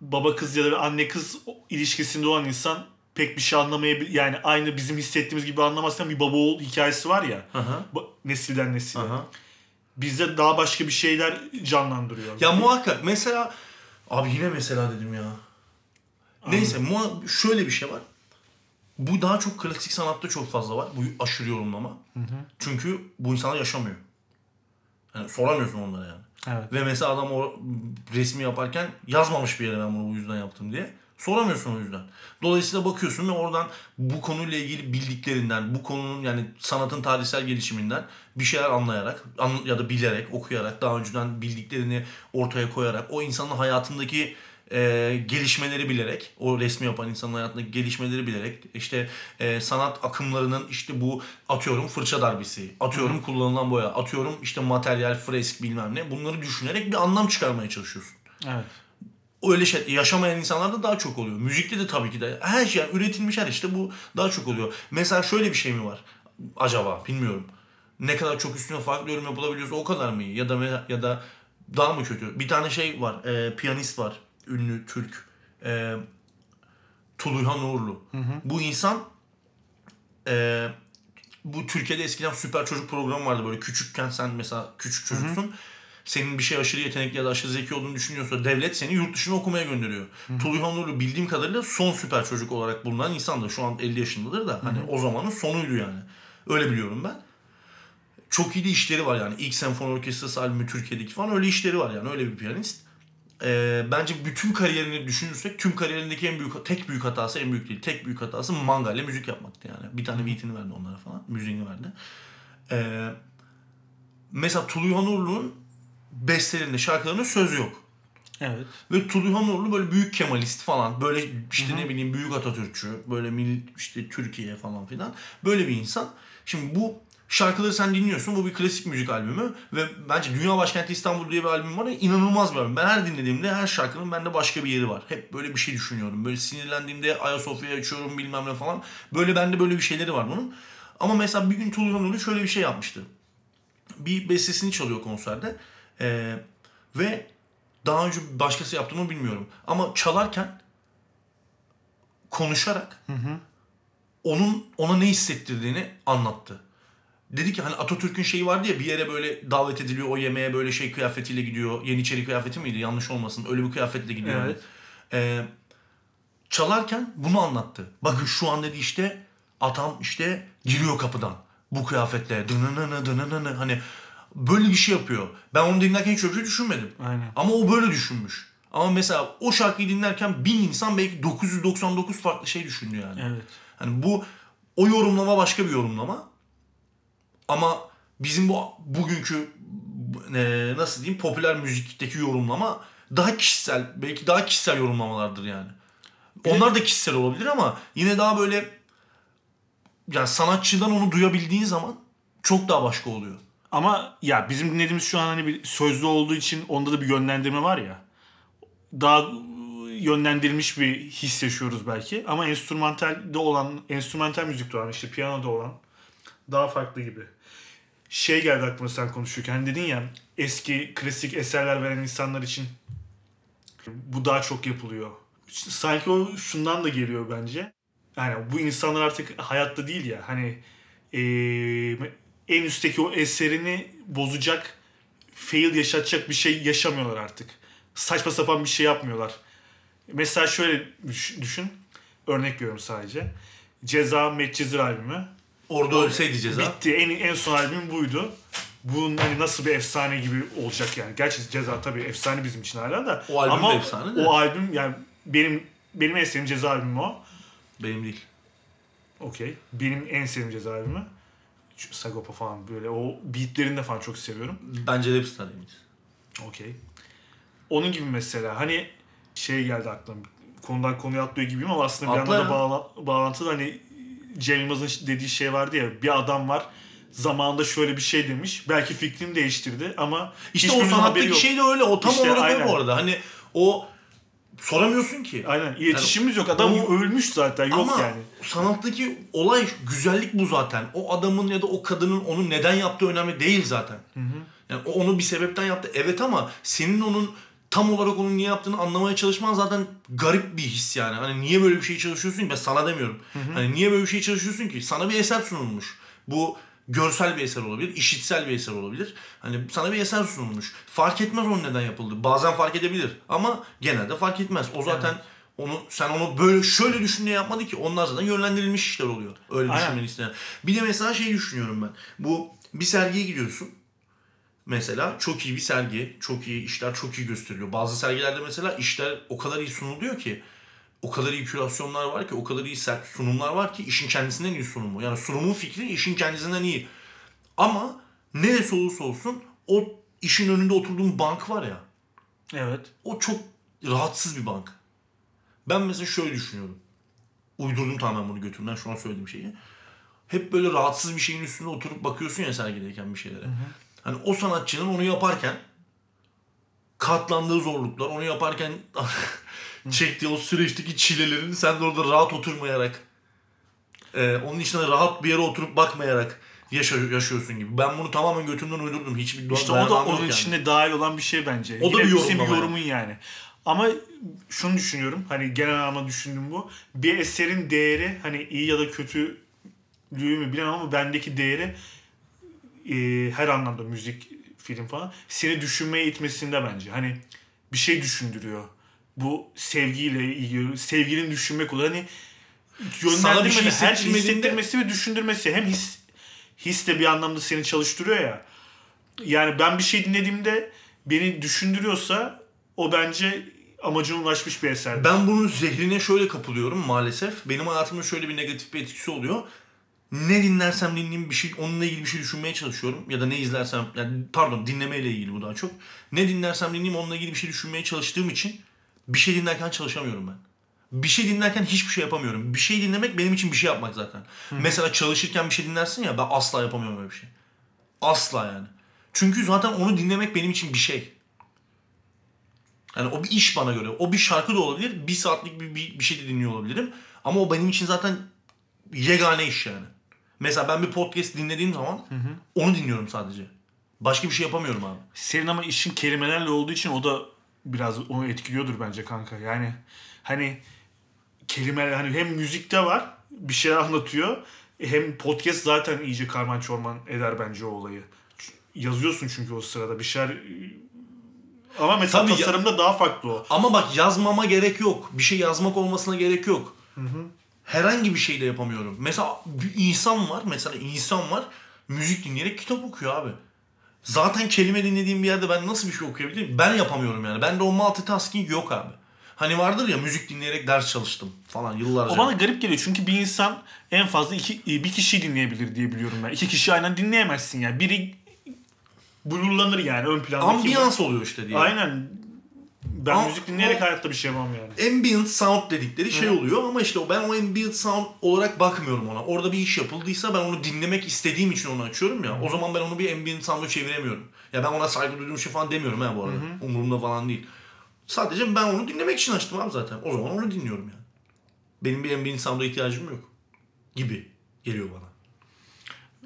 baba kız ya da anne kız ilişkisinde olan insan pek bir şey anlamayabilir. Yani aynı bizim hissettiğimiz gibi anlamazsan bir baba oğul hikayesi var ya. Hı hı. Ba- Nesilden nesile. Aha. Bizde daha başka bir şeyler canlandırıyor. Ya muhakkak mesela abi yine mesela dedim ya. Neyse muha- şöyle bir şey var. Bu daha çok klasik sanatta çok fazla var. Bu aşırı yorumlama. Çünkü bu insanlar yaşamıyor. Yani soramıyorsun onlara yani. Evet. Ve mesela adam o resmi yaparken yazmamış bir yere ben bunu bu yüzden yaptım diye. Soramıyorsun o yüzden. Dolayısıyla bakıyorsun ve oradan bu konuyla ilgili bildiklerinden, bu konunun yani sanatın tarihsel gelişiminden bir şeyler anlayarak an- ya da bilerek, okuyarak, daha önceden bildiklerini ortaya koyarak, o insanın hayatındaki e, gelişmeleri bilerek, o resmi yapan insanın hayatındaki gelişmeleri bilerek, işte e, sanat akımlarının işte bu atıyorum fırça darbesi, atıyorum kullanılan boya, atıyorum işte materyal, fresk bilmem ne bunları düşünerek bir anlam çıkarmaya çalışıyorsun Evet. öyle şey yaşamayan insanlarda daha çok oluyor. Müzikte de tabii ki de her şey yani üretilmiş her işte bu daha çok oluyor. Mesela şöyle bir şey mi var acaba bilmiyorum. Ne kadar çok üstüne farklı yorum yapılabiliyorsa o kadar mı iyi ya da ya da daha mı kötü? Bir tane şey var. e, piyanist var. Ünlü Türk. E, Tuluyhan Uğurlu. Bu insan e, bu Türkiye'de eskiden süper çocuk programı vardı böyle küçükken sen mesela küçük çocuksun. Senin bir şey aşırı yetenekli ya da aşırı zeki olduğunu düşünüyorsa devlet seni yurt dışına okumaya gönderiyor. Tuluyhan Uğurlu bildiğim kadarıyla son süper çocuk olarak bulunan insan da şu an 50 yaşındadır da hani o zamanın sonuydu yani. Öyle biliyorum ben. Çok iyi de işleri var yani. İlk senfoni orkestrası albümü Türkiye'deki falan öyle işleri var yani. Öyle bir piyanist. Ee, bence bütün kariyerini düşünürsek tüm kariyerindeki en büyük tek büyük hatası en büyük değil. Tek büyük hatası manga ile müzik yapmaktı yani. Bir tane beatini verdi onlara falan. Müziğini verdi. Ee, mesela Tuluyhan Uğurlu'nun bestelerinde şarkılarında söz yok. Evet. Ve Tuluyhan Uğurlu böyle büyük Kemalist falan. Böyle işte ne bileyim büyük Atatürkçü. Böyle mil, işte Türkiye falan filan. Böyle bir insan. Şimdi bu şarkıları sen dinliyorsun. Bu bir klasik müzik albümü. Ve bence Dünya Başkenti İstanbul diye bir albüm var ya inanılmaz bir albüm. Ben her dinlediğimde her şarkının bende başka bir yeri var. Hep böyle bir şey düşünüyorum. Böyle sinirlendiğimde Ayasofya'yı açıyorum bilmem ne falan. Böyle bende böyle bir şeyleri var bunun. Ama mesela bir gün Tuluyhan Uğurlu şöyle bir şey yapmıştı. Bir bestesini çalıyor konserde. Ee, ve daha önce başkası yaptı mı bilmiyorum. Ama çalarken konuşarak onun ona ne hissettirdiğini anlattı. Dedi ki hani Atatürk'ün şeyi vardı ya bir yere böyle davet ediliyor o yemeğe böyle şey kıyafetiyle gidiyor. Yeniçeri kıyafeti miydi? Yanlış olmasın. Öyle bir kıyafetle gidiyor. Evet. Ee, çalarken bunu anlattı. Bakın şu an dedi işte atam işte giriyor kapıdan bu kıyafetle. Dınınını dınınını hani böyle bir şey yapıyor. Ben onu dinlerken hiç öyle şey düşünmedim. Aynen. Ama o böyle düşünmüş. Ama mesela o şarkıyı dinlerken bin insan belki 999 farklı şey düşündü yani. Evet. Hani bu o yorumlama başka bir yorumlama. Ama bizim bu bugünkü e, nasıl diyeyim popüler müzikteki yorumlama daha kişisel belki daha kişisel yorumlamalardır yani. Onlar da kişisel olabilir ama yine daha böyle yani sanatçıdan onu duyabildiğin zaman çok daha başka oluyor. Ama ya bizim dinlediğimiz şu an hani bir sözlü olduğu için onda da bir yönlendirme var ya. Daha yönlendirilmiş bir his yaşıyoruz belki. Ama enstrümantalde olan, enstrümantal müzikte olan, işte piyanoda olan daha farklı gibi. Şey geldi aklıma sen konuşurken. Hani dedin ya eski klasik eserler veren insanlar için bu daha çok yapılıyor. Sanki o şundan da geliyor bence. Yani bu insanlar artık hayatta değil ya. Hani eee, en üstteki o eserini bozacak, fail yaşatacak bir şey yaşamıyorlar artık. Saçma sapan bir şey yapmıyorlar. Mesela şöyle düş- düşün. Örnek veriyorum sadece. Ceza Medcezir albümü. Orada ölseydi ceza. Bitti. En, en son albüm buydu. Bunun hani nasıl bir efsane gibi olacak yani. Gerçi Ceza tabii efsane bizim için hala da. O albüm Ama de efsane de. o albüm yani benim benim en sevdiğim Ceza albümü o. Benim değil. Okey. Benim en sevdiğim Ceza albümü. Sagopa falan böyle o beatlerini de falan çok seviyorum. Bence de tanıymış. Okey. Onun gibi mesela hani şey geldi aklıma. Konudan konuya atlıyor gibiyim ama aslında bir Atla yandan da ya. bağla- bağlantılı hani Cem Yılmaz'ın dediği şey vardı ya bir adam var zamanında şöyle bir şey demiş. Belki fikrini değiştirdi ama İşte o sanattaki şey de öyle. O tam İşte olarak aynen. bu arada. Hani o soramıyorsun ki. Aynen. İletişimimiz yok. Adam o- ölmüş zaten. Yok Ama yani. sanattaki olay güzellik bu zaten. O adamın ya da o kadının onu neden yaptığı önemli değil zaten. Yani o onu bir sebepten yaptı. Evet ama senin onun tam olarak onun niye yaptığını anlamaya çalışman zaten garip bir his yani. Hani niye böyle bir şey çalışıyorsun ki? Ben sana demiyorum. Hani niye böyle bir şey çalışıyorsun ki? Sana bir eser sunulmuş. Bu görsel bir eser olabilir, işitsel bir eser olabilir. Hani sana bir eser sunulmuş. Fark etmez onun neden yapıldı. Bazen fark edebilir ama genelde fark etmez. O zaten onu sen onu böyle şöyle düşün diye yapmadı ki. Onlar zaten yönlendirilmiş işler oluyor. Öyle Aynen. düşünmeni isteyen. Bir de mesela şey düşünüyorum ben. Bu bir sergiye gidiyorsun. Mesela çok iyi bir sergi, çok iyi işler çok iyi gösteriliyor. Bazı sergilerde mesela işler o kadar iyi sunuluyor ki o kadar iyi kürasyonlar var ki, o kadar iyi sunumlar var ki işin kendisinden iyi sunumu. Yani sunumun fikri işin kendisinden iyi. Ama neresi olursa olsun o işin önünde oturduğun bank var ya, Evet. o çok rahatsız bir bank. Ben mesela şöyle düşünüyorum. Uydurdum tamamen bunu götümden şu an söylediğim şeyi. Hep böyle rahatsız bir şeyin üstünde oturup bakıyorsun ya sergideyken bir şeylere. Hani o sanatçının onu yaparken katlandığı zorluklar, onu yaparken çektiği o süreçteki çilelerini sen de orada rahat oturmayarak e, onun içine rahat bir yere oturup bakmayarak yaşa- yaşıyorsun gibi. Ben bunu tamamen götümden uydurdum. Hiçbir İşte o da onun yani. içinde dahil olan bir şey bence. O da Yine bir yorumlama yani. yorumun yani. Ama şunu düşünüyorum. Hani genel anlamda düşündüğüm bu. Bir eserin değeri hani iyi ya da kötülüğü mü bilemem ama bendeki değeri e, her anlamda müzik, film falan seni düşünmeye itmesinde bence. Hani bir şey düşündürüyor. Bu sevgiyle ilgili, sevginin düşünmek olur. Hani Sana bir şey her hissettirmediğinde- hissettirmesi ve düşündürmesi. Hem his, his de bir anlamda seni çalıştırıyor ya. Yani ben bir şey dinlediğimde beni düşündürüyorsa o bence amacına ulaşmış bir eser. Ben bunun zehrine şöyle kapılıyorum maalesef. Benim hayatımda şöyle bir negatif bir etkisi oluyor. Ne dinlersem dinleyeyim bir şey onunla ilgili bir şey düşünmeye çalışıyorum ya da ne izlersem yani pardon dinlemeyle ilgili bu daha çok. Ne dinlersem dinleyeyim onunla ilgili bir şey düşünmeye çalıştığım için bir şey dinlerken çalışamıyorum ben. Bir şey dinlerken hiçbir şey yapamıyorum. Bir şey dinlemek benim için bir şey yapmak zaten. Mesela çalışırken bir şey dinlersin ya ben asla yapamıyorum öyle bir şey. Asla yani. Çünkü zaten onu dinlemek benim için bir şey. Yani o bir iş bana göre. O bir şarkı da olabilir. Bir saatlik bir, bir, bir şey de dinliyor olabilirim. Ama o benim için zaten yegane iş yani. Mesela ben bir podcast dinlediğim zaman onu dinliyorum sadece. Başka bir şey yapamıyorum abi. Senin ama işin kelimelerle olduğu için o da biraz onu etkiliyordur bence kanka. Yani hani kelimeler hani hem müzikte var bir şeyler anlatıyor hem podcast zaten iyice karman çorman eder bence o olayı. Yazıyorsun çünkü o sırada bir şeyler ama mesela Tabii ya- tasarımda daha farklı o. Ama bak yazmama gerek yok. Bir şey yazmak olmasına gerek yok. Herhangi bir şey de yapamıyorum. Mesela bir insan var. Mesela insan var. Müzik dinleyerek kitap okuyor abi. Zaten kelime dinlediğim bir yerde ben nasıl bir şey okuyabilirim? Ben yapamıyorum yani. Bende o multitasking yok abi. Hani vardır ya müzik dinleyerek ders çalıştım falan yıllarca. O bana garip geliyor çünkü bir insan en fazla iki, bir kişi dinleyebilir diye biliyorum ben. İki kişi aynen dinleyemezsin yani. Biri blurlanır yani ön plandaki. Ambiyans oluyor işte diye. Aynen. Ben Ama- müzik dinleyerek hayatta bir şey yapamam yani. ambient sound dedikleri şey Hı. oluyor ama işte o ben o ambient sound olarak bakmıyorum ona. Orada bir iş yapıldıysa ben onu dinlemek istediğim için onu açıyorum ya. O zaman ben onu bir ambient sound'a çeviremiyorum. Ya ben ona saygı duyduğum şey falan demiyorum ha bu arada. Umurumda falan değil. Sadece ben onu dinlemek için açtım abi zaten. O zaman onu dinliyorum yani. Benim bir ambient sound'a ihtiyacım yok. Gibi geliyor bana.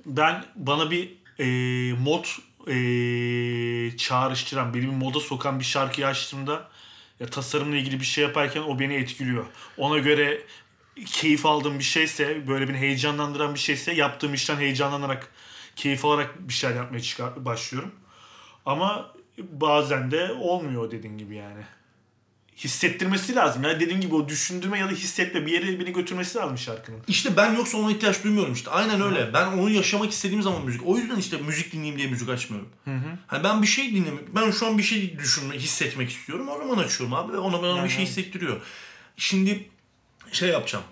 Ben bana bir e, mod e, çağrıştıran, beni bir moda sokan bir şarkıyı açtığımda ya tasarımla ilgili bir şey yaparken o beni etkiliyor. Ona göre keyif aldığım bir şeyse, böyle beni heyecanlandıran bir şeyse yaptığım işten heyecanlanarak, keyif alarak bir şeyler yapmaya çıkar, başlıyorum. Ama bazen de olmuyor dediğin gibi yani. Hissettirmesi lazım. Yani dediğim gibi o düşündürme ya da hissetme bir yere beni götürmesi lazım şarkının. İşte ben yoksa ona ihtiyaç duymuyorum işte. Aynen öyle. Ben onu yaşamak istediğim zaman müzik. O yüzden işte müzik dinleyeyim diye müzik açmıyorum. Hani ben bir şey dinlemek, ben şu an bir şey düşünmek, hissetmek istiyorum. O zaman açıyorum abi ve ona bana bir şey hissettiriyor. Şimdi şey yapacağım.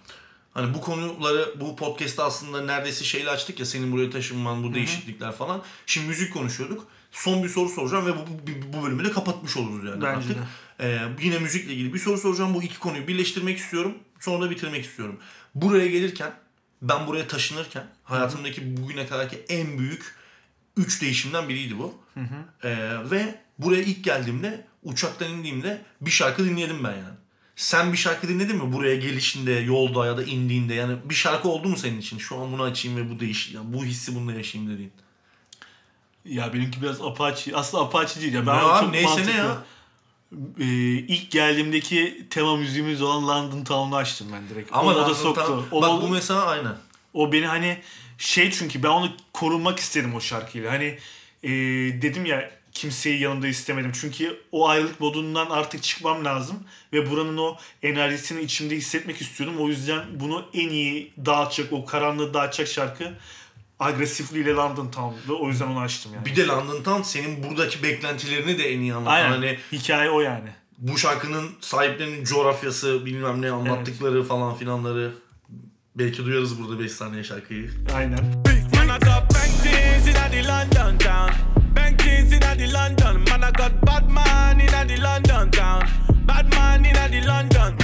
Hani bu konuları bu podcast'ta aslında neredeyse şeyle açtık ya senin buraya taşınman, bu değişiklikler falan. Şimdi müzik konuşuyorduk. Son bir soru soracağım ve bu, bu, bu bölümü de kapatmış oluruz yani Bence artık. de. Ee, yine müzikle ilgili bir soru soracağım. Bu iki konuyu birleştirmek istiyorum. Sonra da bitirmek istiyorum. Buraya gelirken, ben buraya taşınırken hayatımdaki bugüne kadarki en büyük üç değişimden biriydi bu. Ee, ve buraya ilk geldiğimde, uçaktan indiğimde bir şarkı dinledim ben yani. Sen bir şarkı dinledin mi buraya gelişinde, yolda ya da indiğinde? Yani bir şarkı oldu mu senin için? Şu an bunu açayım ve bu değiş, ya bu hissi bununla yaşayayım dediğin. Ya benimki biraz apaçi. Aslında apaçi değil ya. Ben Ne abi, çok neyse ne mantıklı. ya? Ee, ilk geldiğimdeki tema müziğimiz olan London Town'u açtım ben direkt. Ama o moda London soktu. Town- O, bak bu mesela aynen. o beni hani şey çünkü ben onu korunmak istedim o şarkıyla. Hani e, dedim ya kimseyi yanımda istemedim. Çünkü o ayrılık modundan artık çıkmam lazım. Ve buranın o enerjisini içimde hissetmek istiyordum. O yüzden bunu en iyi dağıtacak, o karanlığı dağıtacak şarkı Agresifliğiyle London Town'du. O yüzden onu açtım yani. Bir de London Town senin buradaki beklentilerini de en iyi anlatan. Aynen. Hani Hikaye o yani. bu şarkının sahiplerinin coğrafyası bilmem ne anlattıkları falan filanları. Belki duyarız burada 5 saniye şarkıyı. Aynen. Man, I got bang things in the London town. Bang things in the London. Man, I got bad man in the London town. Bad man in the London.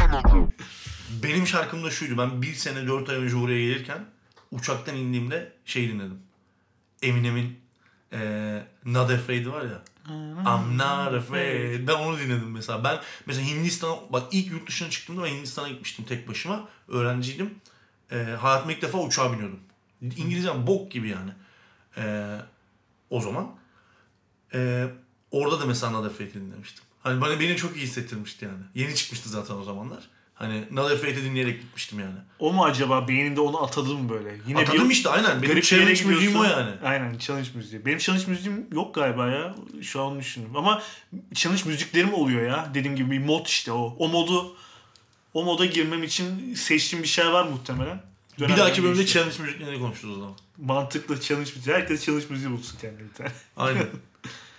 Benim şarkım da şuydu. Ben bir sene 4 ay önce buraya gelirken uçaktan indiğimde şey dinledim. Eminem'in eee Not Afraid var ya. I'm not afraid. Ben onu dinledim mesela. Ben mesela Hindistan bak ilk yurt dışına çıktığımda ben Hindistan'a gitmiştim tek başıma. Öğrenciydim. Eee hayatımda ilk defa uçağa biniyordum. İngilizcem bok gibi yani. Eee, o zaman. Eee, orada da mesela Not Afraid'i dinlemiştim. Hani bana beni çok iyi hissettirmişti yani. Yeni çıkmıştı zaten o zamanlar. Hani Not Afraid'i dinleyerek gitmiştim yani. O mu acaba beyninde onu atadım mı böyle? Yine Atadım işte aynen. Benim bir challenge müziğim o gidiyorsun. yani. Aynen challenge müziği. Benim challenge müziğim yok galiba ya. Şu an düşünüyorum. Ama challenge müziklerim oluyor ya. Dediğim gibi bir mod işte o. O modu o moda girmem için seçtiğim bir şey var muhtemelen. Bir Dönem dahaki dönem bölümde değişiyor. challenge müziklerini konuşuruz o zaman. Mantıklı challenge müziği. Herkes challenge müziği bulsun kendine bir tane. Aynen.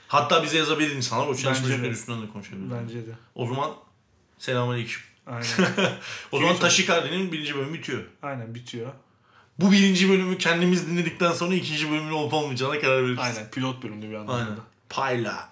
Hatta bize yazabilir insanlar o challenge müzikleri üstünden de konuşabiliriz. Bence de. O zaman selamünaleyküm. Aynen. O zaman Taşikardi'nin birinci bölümü bitiyor. Aynen bitiyor. Bu birinci bölümü kendimiz dinledikten sonra ikinci bölümün olup olmayacağına karar veririz. Aynen pilot bölümde bir anlamda. Aynen. Payla.